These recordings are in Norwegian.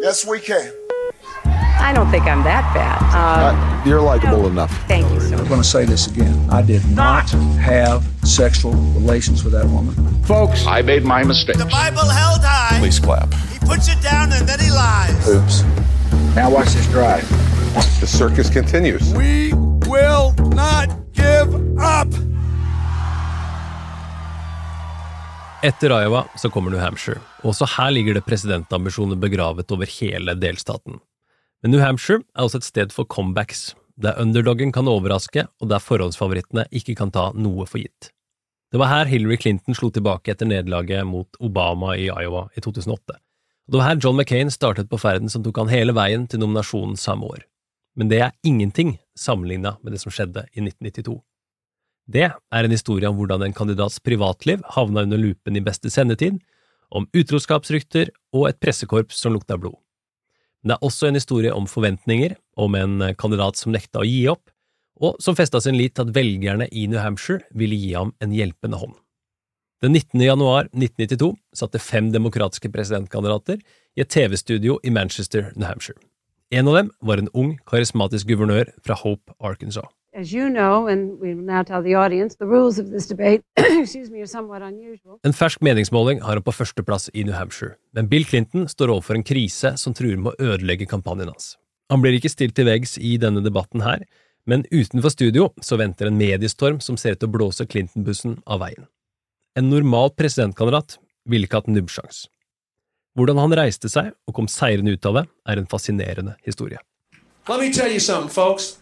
Yes, we can. I don't think I'm that bad. Um, Uh, you're likable enough. thank you so much. I'm going to say this again. I did not have sexual relations with that woman. Folks, I made my mistake. The Bible held high. please clap. He puts it down and then he lies. Oops. Now watch this drive. The circus continues. We will not give up. Etter Iowa så kommer New Hampshire, og også her ligger det presidentambisjoner begravet over hele delstaten. Men New Hampshire er også et sted for comebacks, der underdoggen kan overraske, og der forhåndsfavorittene ikke kan ta noe for gitt. Det var her Hillary Clinton slo tilbake etter nederlaget mot Obama i Iowa i 2008. Og det var her John McCain startet på ferden som tok han hele veien til nominasjonen samme år. Men det er ingenting sammenlignet med det som skjedde i 1992. Det er en historie om hvordan en kandidats privatliv havna under lupen i beste sendetid, om utroskapsrykter og et pressekorps som lukta blod. Det er også en historie om forventninger, om en kandidat som nekta å gi opp, og som festa sin lit til at velgerne i New Hampshire ville gi ham en hjelpende hånd. Den 19. januar 1992 satte fem demokratiske presidentkandidater i et TV-studio i Manchester, New Hampshire. En av dem var en ung, karismatisk guvernør fra Hope, Arkansas. As you know, and we will now tell the audience, the rules of this debate, me, are somewhat unusual. En fersk meningsmåling har han på førsteplass i New Hampshire, men Bill Clinton står overfor en krise som truer med å ødelegge kampanjen hans. Han blir ikke stilt til veggs i denne debatten her, men utenfor studio så venter en mediestorm som ser ut til å blåse Clinton-bussen av veien. En normal presidentkandidat ville ikke hatt nubbsjans. Hvordan han reiste seg og kom seirende ut av det, er en fascinerende historie. Let me tell you something, folks.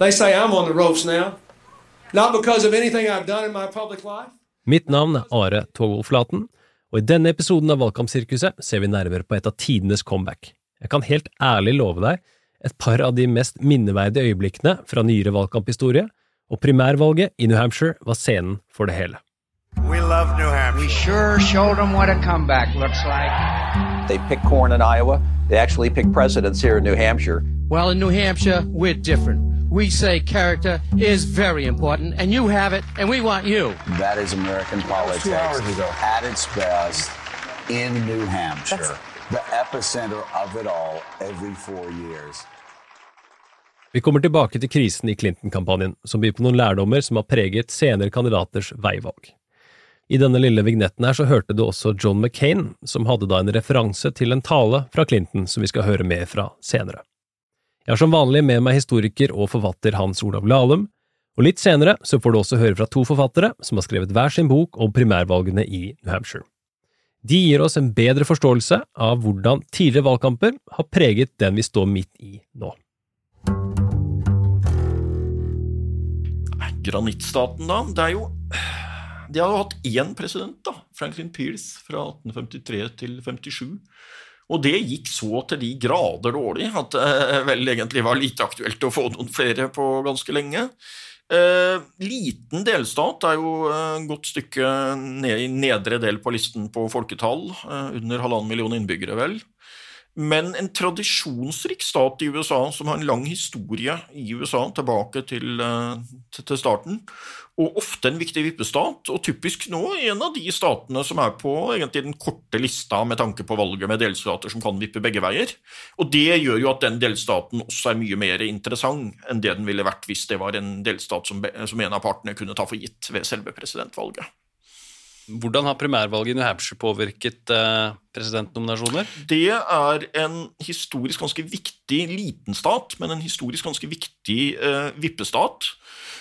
They say I'm on the ropes now. Not because of anything I've done in my public life. Mitt navn er Are Togolflaten, og i denne episoden av Valgkampsirkuset ser vi nærmere på et av tidenes comeback. Jeg kan helt ærlig love deg et par av de mest minneverdige øyeblikkene fra nyere valgkamphistorie, og primærvalget i New Hampshire var scenen for det hele. We love New Hampshire. We sure showed them what a comeback looks like. They pick corn in Iowa. They actually pick presidents here in New Hampshire. Well, in New Hampshire, we're different. We say character is very important, and you have it, and we want you. That is American politics at its best in New Hampshire, the epicenter of it all every four years. Vi kommer tilbake til krisen i Clinton-kampanjen, som byr på noen lærdommer som har preget senere kandidaters veivalg. I denne lille vignetten her så hørte du også John McCain, som hadde da en referanse til en tale fra Clinton som vi skal høre mer fra senere. Jeg har som vanlig med meg historiker og forfatter Hans Olav Lahlum, og litt senere så får du også høre fra to forfattere som har skrevet hver sin bok om primærvalgene i New Hampshire. De gir oss en bedre forståelse av hvordan tidligere valgkamper har preget den vi står midt i nå. Granittstaten, da. Det er jo De jo hatt én president, da. Franklin Pierce fra 1853 til 57. Og det gikk så til de grader dårlig at det vel egentlig var lite aktuelt å få noen flere på ganske lenge. Eh, liten delstat er jo et godt stykke ned i nedre del på listen på folketall, eh, under halvannen million innbyggere, vel. Men en tradisjonsrik stat i USA som har en lang historie i USA tilbake til, til starten, og ofte en viktig vippestat, og typisk nå en av de statene som er på egentlig den korte lista med tanke på valget med delstater som kan vippe begge veier. Og det gjør jo at den delstaten også er mye mer interessant enn det den ville vært hvis det var en delstat som, som en av partene kunne ta for gitt ved selve presidentvalget. Hvordan har primærvalget i New Hampshire påvirket eh, presidentnominasjoner? Det er en historisk ganske viktig liten stat, men en historisk ganske viktig eh, vippestat.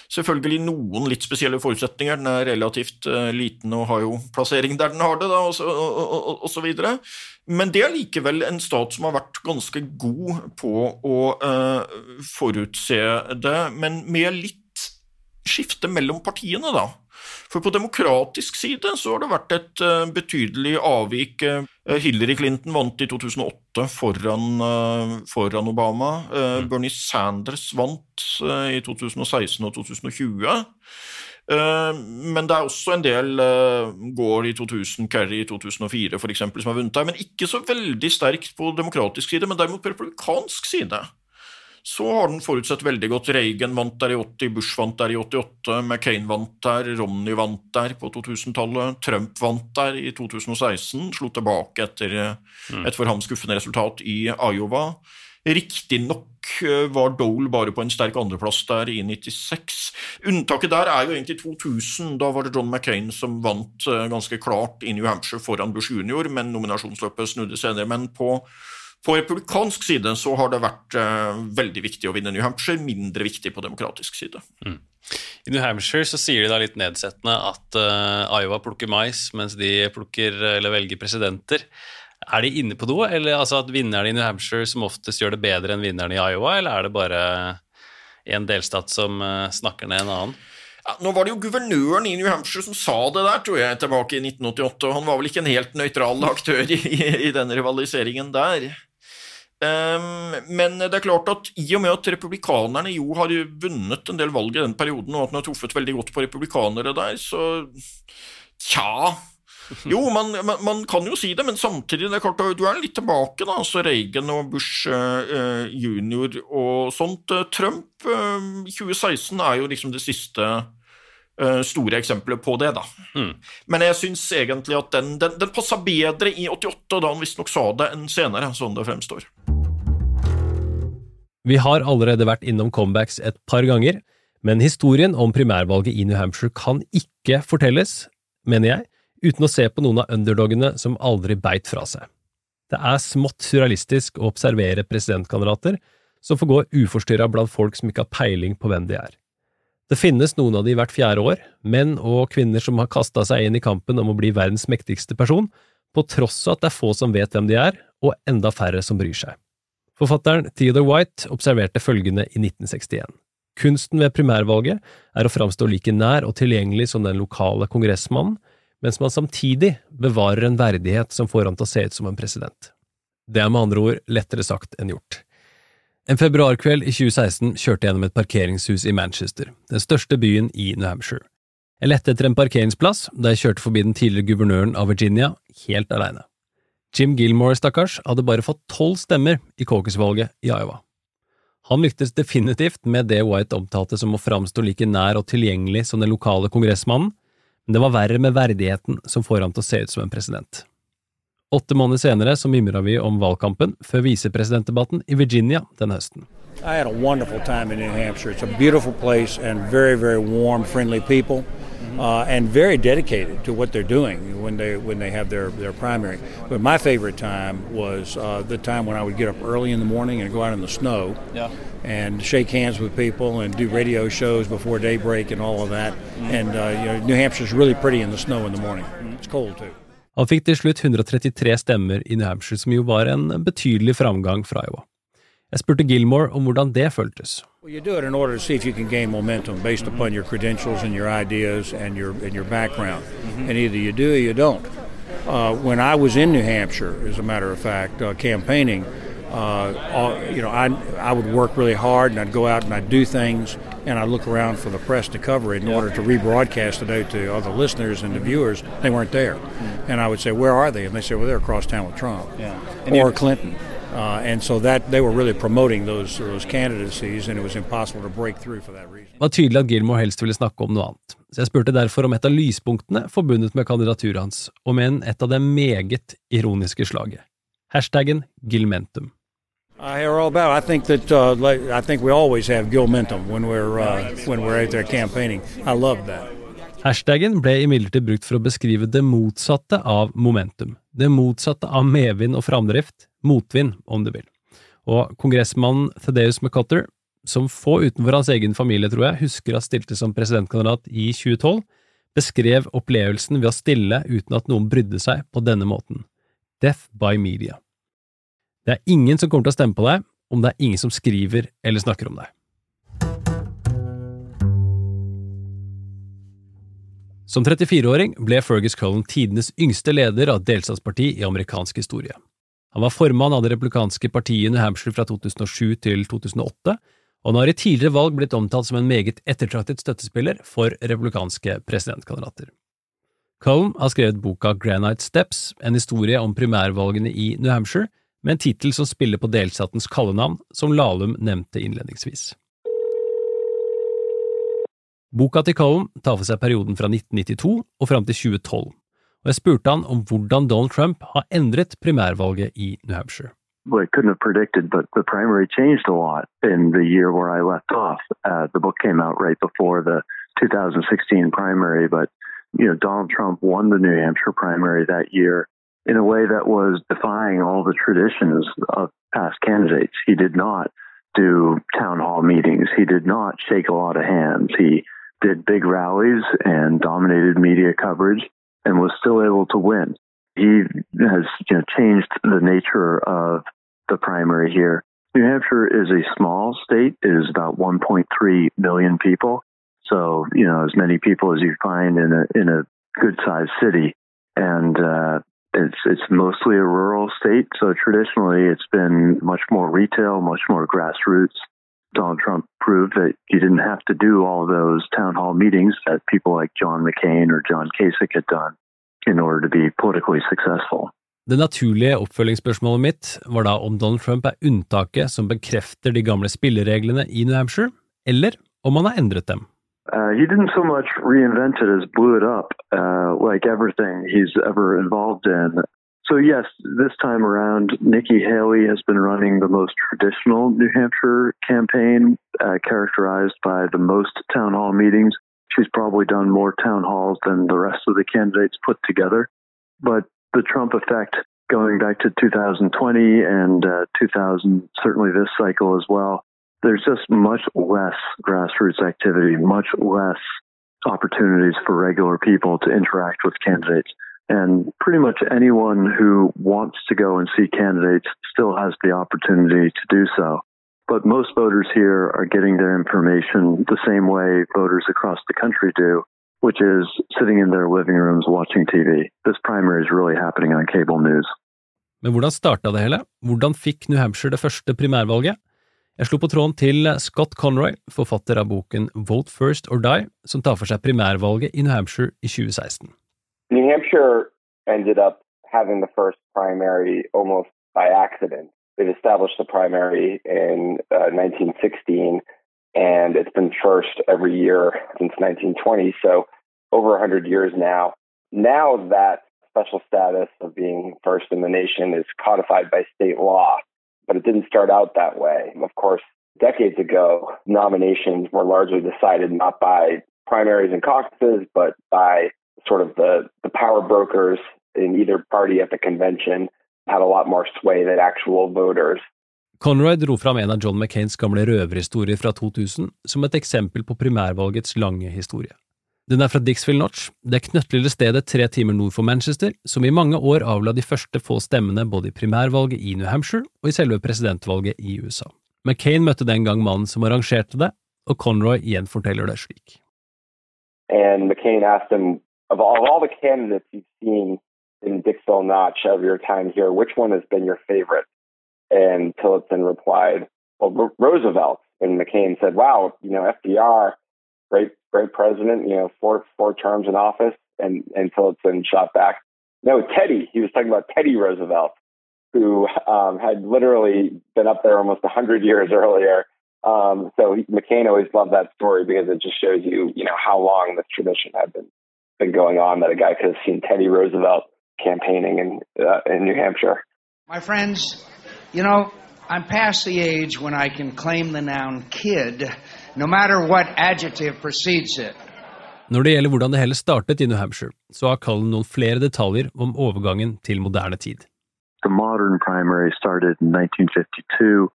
Selvfølgelig noen litt spesielle forutsetninger. Den er relativt eh, liten og har jo plassering der den har det, da, og, så, og, og, og så videre. Men det er likevel en stat som har vært ganske god på å uh, forutse det, men med litt skifte mellom partiene, da. For på demokratisk side så har det vært et uh, betydelig avvik. Hillary Clinton vant i 2008 foran, uh, foran Obama. Mm. Bernie Sanders vant i 2016 og 2020. Men det er også en del Gore i 2000, Kerry i 2004 for eksempel, som har vunnet her. Men ikke så veldig sterkt på demokratisk side, men derimot på republikansk side så har den forutsett veldig godt. Reagan vant der i 80, Bush vant der i 88, McCain vant der, Romney vant der på 2000-tallet, Trump vant der i 2016, slo tilbake etter et for ham skuffende resultat i Iowa. Riktignok var Dole bare på en sterk andreplass der i 96. Unntaket der er jo egentlig 2000. Da var det John McCain som vant ganske klart i New Hampshire foran Bush jr., men nominasjonsløpet snudde senere. Men på på republikansk side så har det vært uh, veldig viktig å vinne New Hampshire, mindre viktig på demokratisk side. Mm. I New Hampshire så sier de da litt nedsettende at uh, Iowa plukker mais, mens de plukker eller velger presidenter. Er de inne på noe, eller altså at vinneren i New Hampshire som oftest gjør det bedre enn vinneren i Iowa, eller er det bare en delstat som uh, snakker ned en annen? Ja, nå var det jo guvernøren i New Hampshire som sa det der, tror jeg, tilbake i 1988. og Han var vel ikke en helt nøytral aktør i, i, i den rivaliseringen der. Um, men det er klart at i og med at republikanerne jo har vunnet en del valg i den perioden, og at de har truffet veldig godt på republikanere der, så tja Jo, man, man, man, kan jo si det, men samtidig det er klart, du er litt tilbake, da. altså Reagan og Bush uh, junior og sånt. Trump uh, i 2016 er jo liksom det siste store eksempler på det, da. Mm. Men jeg syns egentlig at den, den, den passa bedre i 88, da han visstnok sa det, enn senere, sånn det fremstår. Vi har allerede vært innom comebacks et par ganger, men historien om primærvalget i New Hampshire kan ikke fortelles, mener jeg, uten å se på noen av underdogene som aldri beit fra seg. Det er smått surrealistisk å observere presidentkandidater som får gå uforstyrra blant folk som ikke har peiling på hvem de er. Det finnes noen av de hvert fjerde år, menn og kvinner som har kasta seg inn i kampen om å bli verdens mektigste person, på tross av at det er få som vet hvem de er, og enda færre som bryr seg. Forfatteren Theodore White observerte følgende i 1961. Kunsten ved primærvalget er å framstå like nær og tilgjengelig som den lokale kongressmannen, mens man samtidig bevarer en verdighet som får ham til å se ut som en president. Det er med andre ord lettere sagt enn gjort. En februarkveld i 2016 kjørte jeg gjennom et parkeringshus i Manchester, den største byen i New Hampshire. Jeg lette etter en parkeringsplass da jeg kjørte forbi den tidligere guvernøren av Virginia, helt aleine. Jim Gilmore, stakkars, hadde bare fått tolv stemmer i caucus-valget i Iowa. Han lyktes definitivt med det White omtalte som å framstå like nær og tilgjengelig som den lokale kongressmannen, men det var verre med verdigheten som får ham til å se ut som en president. Åtte måneder senere så mimra vi om valgkampen før visepresidentdebatten i Virginia denne høsten. I had a wonderful time in New Hampshire. It's a beautiful place and very, very warm, friendly people. uh, and very dedicated to what they're doing when they when they have their, their primary. But my favorite time was uh, the time when I would get up early in the morning and go out in the snow yeah. and shake hands with people and do radio shows before daybreak and all of that. And uh, you know, New Hampshire's really pretty in the snow in the morning. It's cold too. Han fikk til slutt 133 stemmer i New Hampshire, som jo var en betydelig framgang fra Iowa. Jeg spurte Gilmore om hvordan det føltes. Well, you do it in order to see if you can gain momentum based upon your credentials and your ideas and your and your background. Mm-hmm. And either you do or you don't. Uh, when I was in New Hampshire, as a matter of fact, uh, campaigning, uh, all, you know, I I would work really hard and I'd go out and I'd do things and I'd look around for the press to cover it in yeah. order to rebroadcast it out to other listeners and the viewers. They weren't there, mm-hmm. and I would say, "Where are they?" And they say, "Well, they're across town with Trump yeah. or Clinton." Uh, and so that they were really promoting those, those candidacies, and it was impossible to break through for that reason. Det var tydelig at Gilmore helst ville snakke om noe annet, så jeg spurte derfor om et av lyspunktene forbundet med kandidaturet hans, og med en et av det meget ironiske slaget. Hashtaggen Gilmentum. I hear all about. It. I think that uh, I think we always have Gilmentum when we're uh, when we're out there campaigning. I love that. Hashtaggen ble imidlertid brukt for å beskrive det motsatte av momentum, det motsatte av medvind og framdrift, motvind, om du vil. Og kongressmannen Thedeus McCutter, som få utenfor hans egen familie, tror jeg, husker at stilte som presidentkandidat i 2012, beskrev opplevelsen ved å stille uten at noen brydde seg på denne måten. Death by media. Det er ingen som kommer til å stemme på deg om det er ingen som skriver eller snakker om deg. Som 34-åring ble Fergus Cullen tidenes yngste leder av delstatsparti i amerikansk historie. Han var formann av det republikanske partiet i New Hampshire fra 2007 til 2008, og han har i tidligere valg blitt omtalt som en meget ettertraktet støttespiller for republikanske presidentkandidater. Cullen har skrevet boka Granite Steps, en historie om primærvalgene i New Hampshire, med en tittel som spiller på delstatens kallenavn, som Lahlum nevnte innledningsvis. Boka til Cohen tar for seg perioden fra 1992 og fram til 2012, og jeg spurte han om hvordan Donald Trump har endret primærvalget i New Hampshire. Well, I couldn't have predicted, but the primary changed a lot in the year where I left off. Uh, the book came out right before the 2016 primary, but you know Donald Trump won the New Hampshire primary that year in a way that was defying all the traditions of past candidates. He did not do town hall meetings. He did not shake a lot of hands. He did big rallies and dominated media coverage and was still able to win. He has you know, changed the nature of the primary here. New Hampshire is a small state. It is about 1.3 million people. So, you know, as many people as you find in a, in a good sized city. And, uh, it's, it's mostly a rural state. So traditionally it's been much more retail, much more grassroots. Donald Trump proved that he didn't have to do all those town hall meetings that people like John McCain or John Kasich had done in order to be politically successful. Det naturlige oppfølgingsspørsmålet mitt var da om Donald Trump er unntaket som bekrefter de gamle spillereglene i New Hampshire, eller om han har endret dem. Uh, he didn't so much reinvent it as blew it up, uh, like everything he's ever involved in. So, yes, this time around, Nikki Haley has been running the most traditional New Hampshire campaign, uh, characterized by the most town hall meetings. She's probably done more town halls than the rest of the candidates put together. But the Trump effect going back to 2020 and uh, 2000, certainly this cycle as well, there's just much less grassroots activity, much less opportunities for regular people to interact with candidates. And pretty much anyone who wants to go and see candidates still has the opportunity to do so. But most voters here are getting their information the same way voters across the country do, which is sitting in their living rooms watching TV. This primary is really happening on cable news. Men hvordan starta det hele? Hvordan fikk New Hampshire det første primærvalget? Jeg slo på tråden til Scott Conroy, forfatter av boken Vote First or Die, som tar for seg primærvalget i New Hampshire i 2016. New Hampshire ended up having the first primary almost by accident. It established the primary in uh, 1916, and it's been first every year since 1920, so over 100 years now. Now that special status of being first in the nation is codified by state law, but it didn't start out that way. Of course, decades ago, nominations were largely decided not by primaries and caucuses, but by sort of the, the power brokers in either party at the convention had a lot more sway than actual voters. Conroy dro fram en av John McCains gamle røverhistorier fra 2000 som et eksempel på primærvalgets lange historie. Den er fra Dixville Notch, det knøttlille stedet tre timer nord for Manchester, som i mange år avla de første få stemmene både i primærvalget i New Hampshire og i selve presidentvalget i USA. McCain møtte den gang mannen som arrangerte det, og Conroy igjen forteller det slik. Roosevelt. And McCain said, wow, you know, FDR, great, great president, you know, four, four terms in office. And, and Tillotson shot back, no, Teddy. He was talking about Teddy Roosevelt, who um, had literally been up there almost 100 years earlier. Um, so he, McCain always loved that story because it just shows you, you know, how long this tradition had been, been going on that a guy could have seen Teddy Roosevelt campaigning in, uh, in New Hampshire. My friends, you know, I'm past the age when I can claim the noun kid, no matter what adjective precedes it. Når det gjelder hvordan det hele startet i New Hampshire, så har Cullen noen flere detaljer om overgangen til moderne tid. The modern primary started in 1952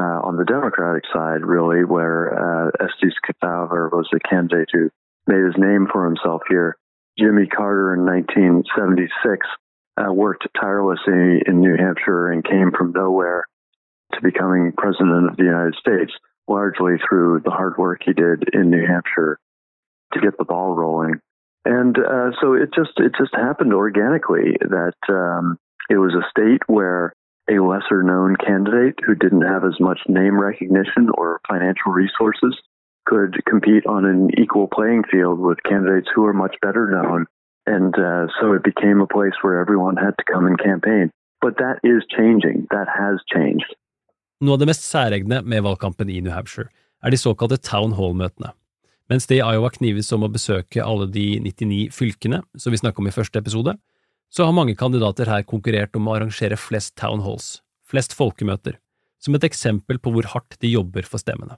uh, on the Democratic side, really, where uh, Estes Kefauver was the candidate who made his name for himself here. Jimmy Carter in 1976 uh, worked tirelessly in New Hampshire and came from nowhere to becoming president of the United States, largely through the hard work he did in New Hampshire to get the ball rolling. And uh, so it just it just happened organically that um, it was a state where a lesser known candidate who didn't have as much name recognition or financial resources could compete on an equal playing field with candidates who are much better known. And uh, so it became a place where everyone had to come and campaign. But that is changing. That has changed. Noe av det mest særegne med valgkampen i New Hampshire er de såkalte town hall-møtene. Mens det i Iowa knives om å besøke alle de 99 fylkene som vi snakket om i første episode, så har mange kandidater her konkurrert om å arrangere flest town halls, flest folkemøter, som et eksempel på hvor hardt de jobber for stemmene.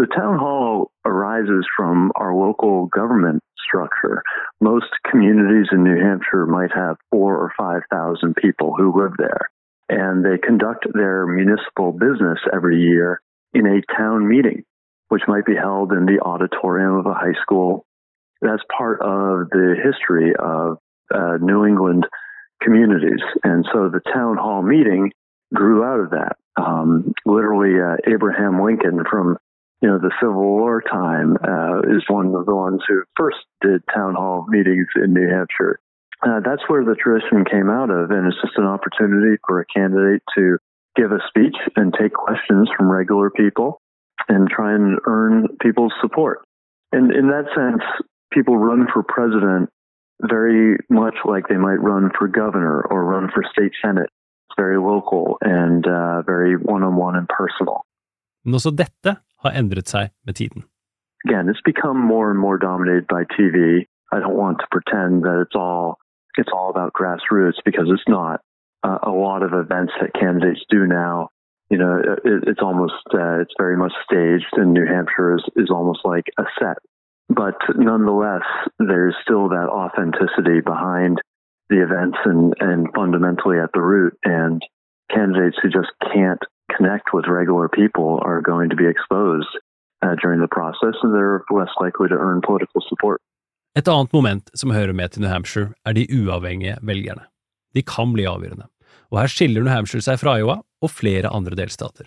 The town hall arises from our local government structure. Most communities in New Hampshire might have four or 5,000 people who live there, and they conduct their municipal business every year in a town meeting, which might be held in the auditorium of a high school. That's part of the history of uh, New England communities. And so the town hall meeting grew out of that. Um, literally, uh, Abraham Lincoln from you know the Civil War time uh, is one of the ones who first did town hall meetings in New Hampshire. Uh, that's where the tradition came out of, and it's just an opportunity for a candidate to give a speech and take questions from regular people and try and earn people's support. And in that sense, people run for president very much like they might run for governor or run for state senate. It's very local and uh, very one-on-one and personal. Men også dette har endret seg med tiden. Again, it's become more and more dominated by TV. I don't want to pretend that it's all it's all about grassroots because it's not. Uh, a lot of events that candidates do now, you know, it, it's almost uh, it's very much staged, and New Hampshire is, is almost like a set. But nonetheless, there's still that authenticity behind the events and, and fundamentally at the root. And candidates who just can't connect with regular people are going to be exposed uh, during the process, and they're less likely to earn political support. Et annet moment som hører med til New Hampshire, er de uavhengige velgerne. De kan bli avgjørende, og her skiller New Hampshire seg fra Iowa og flere andre delstater.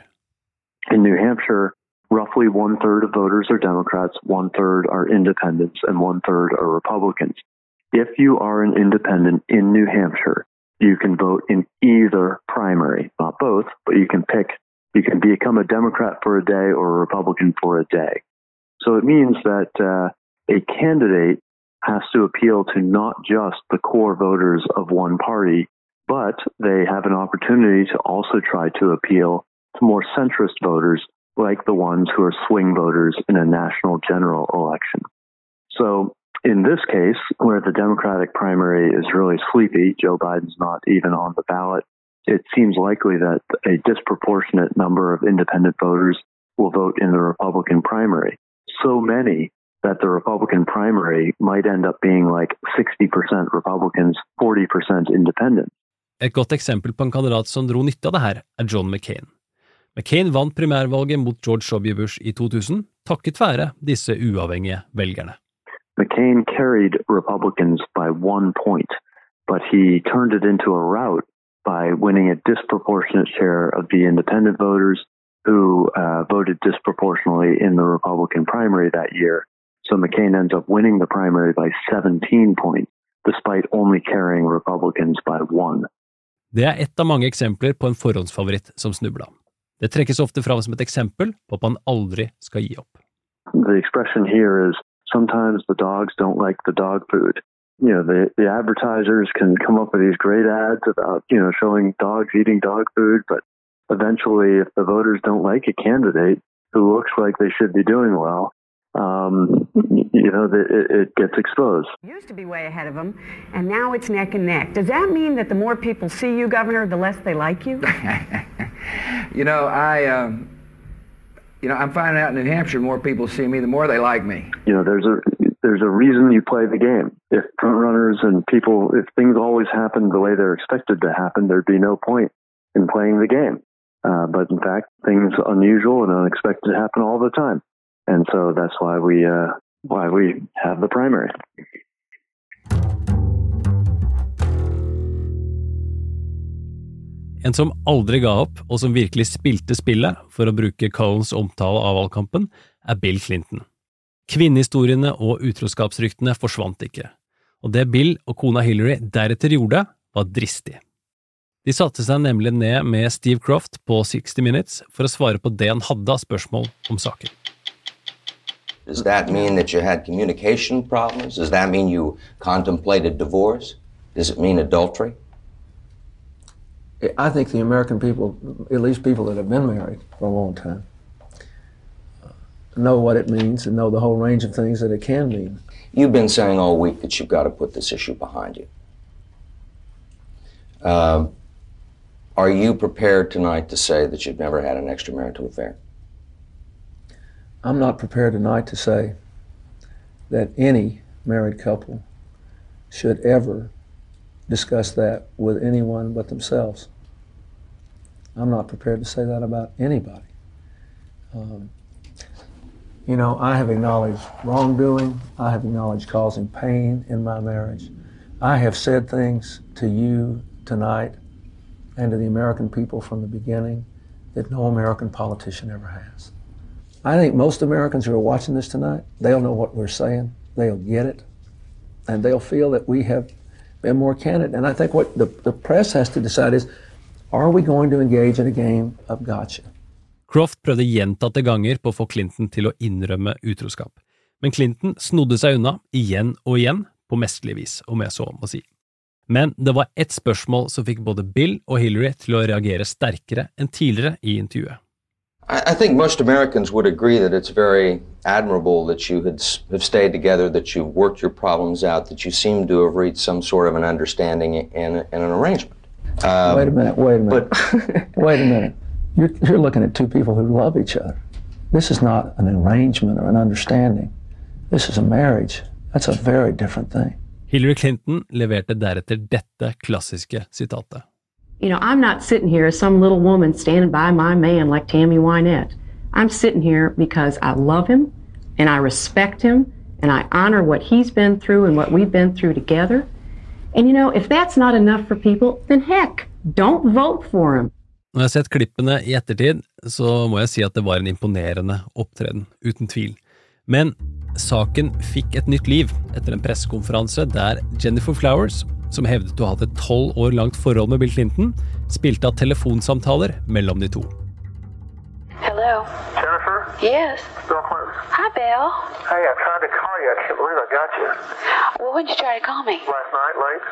In New Hampshire, roughly one third of voters are Democrats, one third are independents, and one third are Republicans. If you are an independent in New Hampshire, you can vote in either primary, not both, but you can pick, you can become a Democrat for a day or a Republican for a day. So it means that uh, a candidate has to appeal to not just the core voters of one party, but they have an opportunity to also try to appeal to more centrist voters like the ones who are swing voters in a national general election. So in this case, where the Democratic primary is really sleepy, Joe Biden's not even on the ballot, it seems likely that a disproportionate number of independent voters will vote in the Republican primary. So many that the Republican primary might end up being like 60% Republicans, 40% independent. Et godt eksempel på en kandidat som dro nytte av det her, er John McCain. McCain vant primærvalget mot George W. Bush i 2000 takket være disse uavhengige velgerne. McCain carried Republicans by one point, but he turned it into a rout by winning a disproportionate share of the independent voters who uh, voted disproportionately in the Republican primary that year. So McCain ends up winning the primary by 17 points, despite only carrying Republicans by one. Det er ett av mange eksempler på en forhåndsfavoritt som snubla. Det trekkes ofte fram som et eksempel på at man aldri skal gi opp. The expression here is sometimes the dogs don't like the dog food. You know, the, the advertisers can come up with these great ads about, you know, showing dogs eating dog food, but eventually if the voters don't like a candidate who looks like they should be doing well, um, you know, it, it gets exposed. Used to be way ahead of them, and now it's neck and neck. Does that mean that the more people see you, Governor, the less they like you? you know, I, um, you know, I'm finding out in New Hampshire, more people see me, the more they like me. You know, there's a there's a reason you play the game. If front runners and people, if things always happen the way they're expected to happen, there'd be no point in playing the game. Uh, but in fact, things unusual and unexpected happen all the time, and so that's why we uh, why we have the primary. En som aldri ga opp, og som virkelig spilte spillet, for å bruke Collins omtale av valgkampen, er Bill Clinton. Kvinnehistoriene og utroskapsryktene forsvant ikke, og det Bill og kona Hillary deretter gjorde, var dristig. De satte seg nemlig ned med Steve Croft på 60 Minutes for å svare på det han hadde av spørsmål om saken. Does that mean that you had communication problems? Does that mean you contemplated divorce? Does it mean adultery? I think the American people, at least people that have been married for a long time, know what it means and know the whole range of things that it can mean. You've been saying all week that you've got to put this issue behind you. Um, are you prepared tonight to say that you've never had an extramarital affair? I'm not prepared tonight to say that any married couple should ever discuss that with anyone but themselves. I'm not prepared to say that about anybody. Um, you know, I have acknowledged wrongdoing. I have acknowledged causing pain in my marriage. I have said things to you tonight and to the American people from the beginning that no American politician ever has. I think most Americans who are watching this tonight, they'll know what we're saying, they'll get it, and they'll feel that we have been more candid. And I think what the, the press has to decide is are we going to engage in a game of gotcha? Croft prøvde gjentatte ganger på å få Clinton til å innrømme utroskap, men Clinton snodde seg unna igjen og igjen, på mesterlig vis, om jeg så må si. Men det var ett spørsmål som fikk både Bill og Hillary til å reagere sterkere enn tidligere i intervjuet. I, I think most Americans would agree that it's very admirable that you had, have stayed together, that you've worked your problems out, that you seem to have reached some sort of an understanding and, and an arrangement. Um, wait a minute, wait a minute. wait a minute. You're, you're looking at two people who love each other. This is not an arrangement or an understanding. This is a marriage. That's a very different thing. Hillary Clinton leverte deretter dette klassiske sitatet. You know, I'm not sitting here as some little woman standing by my man like Tammy Wynette. I'm sitting here because I love him and I respect him and I honor what he's been through and what we've been through together. And you know, if that's not enough for people, then heck, don't vote for him. Når jeg har sett klippene i ettertid, så må jeg si at det var en imponerende opptreden, uten tvil. Men saken fikk et nytt liv etter en pressekonferanse der Jennifer Flowers, som hevdet å ha hatt et tolv år langt forhold med Bill Clinton, spilte av telefonsamtaler mellom de to. Hello. Jennifer? Yes. Bill Clinton. Hi, Bill. Hey, I tried to call you. I can't believe I got you. Well, when did you try to call me? Last night, late.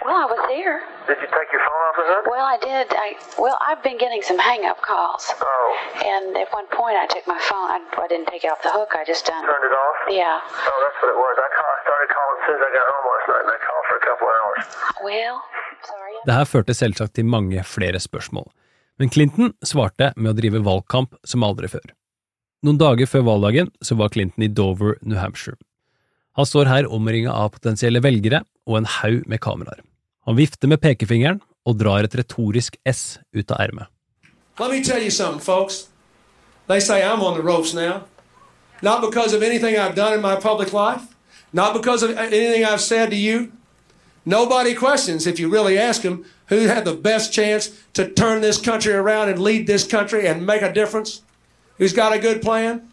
Well, I was here. Did you take your phone off the hook? Well, I did. I well, I've been getting some hang-up calls. Oh. And at one point, I took my phone. I, I didn't take it off the hook. I just done. Turned it off? Yeah. Oh, that's what it was. I, call, I started calling as soon as I got home last night, and I called for a couple of hours. Well, sorry. Det her førte selvsagt til mange flere spørsmål, men Clinton svarte med å drive valgkamp som aldri før. Noen dager før valgdagen så var Clinton i Dover, New Hampshire. Han står her omringa av potensielle velgere og en haug med kameraer. Han vifter med pekefingeren og drar et retorisk S ut av ermet. Let me tell you something, folks. They say I'm on the ropes now. Not because of anything I've done in my public life, not because of anything I've said to you. Nobody questions, if you really ask them, who had the best chance to turn this country around and lead this country and make a difference. Who's got a good plan?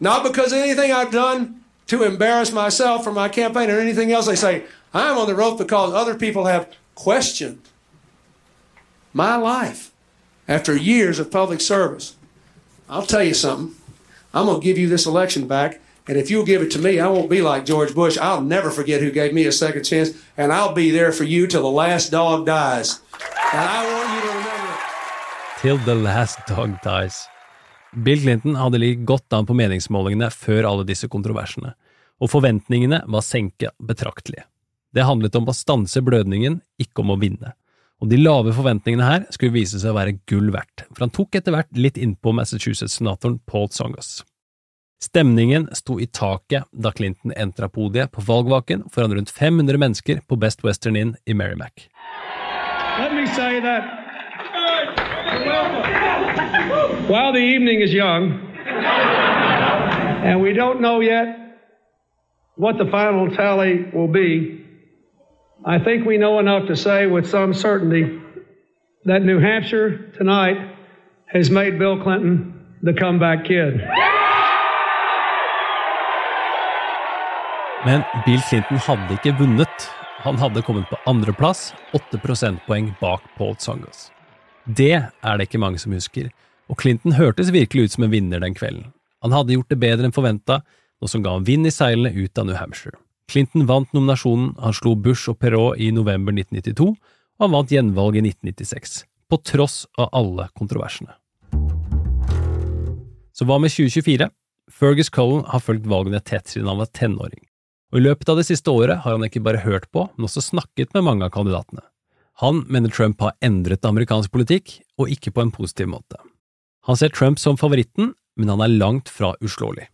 Not because of anything I've done to embarrass myself or my campaign or anything else. They say, I'm on the rope because other people have questioned my life after years of public service. I'll tell you something. I'm going to give you this election back, and if you'll give it to me, I won't be like George Bush. I'll never forget who gave me a second chance, and I'll be there for you till the last dog dies. And I want you to remember. Till the last dog dies. Bill Clinton hadde ligget godt an på meningsmålingene før alle disse kontroversene, og forventningene var senket betraktelig. Det handlet om å stanse blødningen, ikke om å vinne. Og de lave forventningene her skulle vise seg å være gull verdt, for han tok etter hvert litt innpå Massachusetts-senatoren Paul Tsongas. Stemningen sto i taket da Clinton entra podiet på valgvaken foran rundt 500 mennesker på Best Western Inn i Merrimack. Let me say that while the evening is young, and we don't know yet what the final tally will be, I think we know enough to say with some certainty that New Hampshire tonight has made Bill Clinton the comeback kid. Men Bill Clinton hadde ikke vunnet. Han hadde kommet på andreplass, åtte prosentpoeng bak Paul Tsongas. Det er det ikke mange som husker, og Clinton hørtes virkelig ut som en vinner den kvelden. Han hadde gjort det bedre enn forventa, noe som ga ham vind i seilene ut av New Hampshire. Clinton vant nominasjonen, han slo Bush og Perot i november 1992, og han vant gjenvalg i 1996, på tross av alle kontroversene. Så hva med 2024? Fergus Cullen har fulgt valgene tett siden han var tenåring, og i løpet av det siste året har han ikke bare hørt på, men også snakket med mange av kandidatene. Han mener Trump har endret amerikansk politikk, og ikke på en positiv måte. Han ser Trump som favoritten, men han er langt fra uslåelig.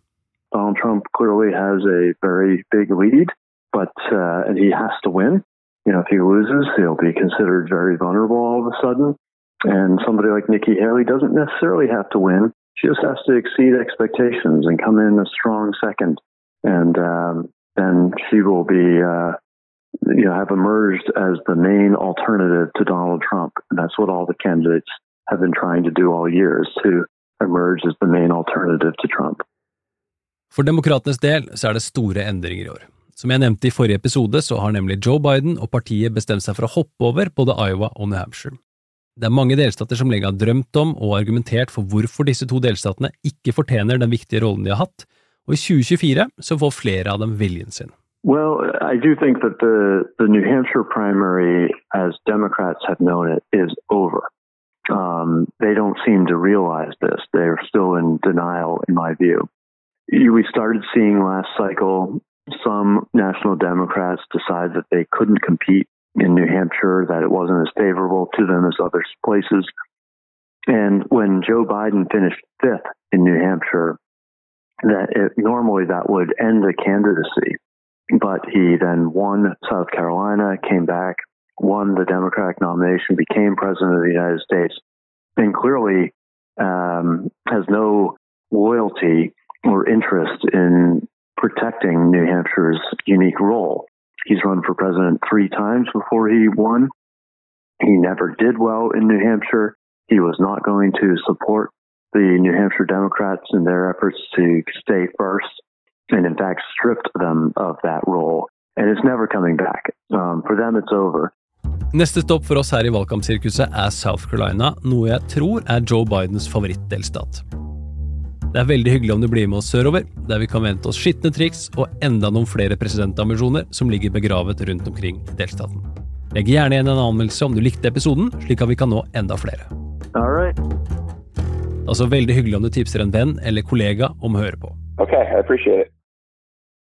Donald Trump clearly has a very big lead, but uh, and he has to win. You know, if he loses, he'll be considered very vulnerable all of a sudden. And somebody like Nikki Haley doesn't necessarily have to win. She just has to exceed expectations and come in a strong second. And um, then she will be, uh, you know, have emerged as the main alternative to Donald Trump. And that's what all the candidates have been trying to do all year is to emerge as the main alternative to Trump. For demokratenes del så er det store endringer i år. Som jeg nevnte i forrige episode, så har nemlig Joe Biden og partiet bestemt seg for å hoppe over både Iowa og New Hampshire. Det er mange delstater som lenge har drømt om og argumentert for hvorfor disse to delstatene ikke fortjener den viktige rollen de har hatt, og i 2024 så får flere av dem viljen sin. Well, I do think that the, the New Hampshire primary, as Democrats have known it, is over. Um, they don't seem to realize this. They're still in denial, in my view. We started seeing last cycle some national Democrats decide that they couldn't compete in New Hampshire, that it wasn't as favorable to them as other places. And when Joe Biden finished fifth in New Hampshire, that it, normally that would end the candidacy. But he then won South Carolina, came back, won the Democratic nomination, became president of the United States, and clearly um, has no loyalty or interest in protecting New Hampshire's unique role. He's run for president three times before he won. He never did well in New Hampshire. He was not going to support the New Hampshire Democrats in their efforts to stay first, and in fact stripped them of that role. And it's never coming back. Um, for them, it's over. Neste stopp for oss her i valgkampsirkuset er South Carolina, noe jeg tror er Joe Bidens favorittdelstat. Det er veldig hyggelig om du blir med oss sørover, der vi kan vente oss skitne triks og enda noen flere presidentambisjoner som ligger begravet rundt omkring i delstaten. Legg gjerne igjen en anmeldelse om du likte episoden, slik at vi kan nå enda flere. All right. Altså veldig hyggelig om du tipser en venn eller kollega om å høre på. Okay, I appreciate it.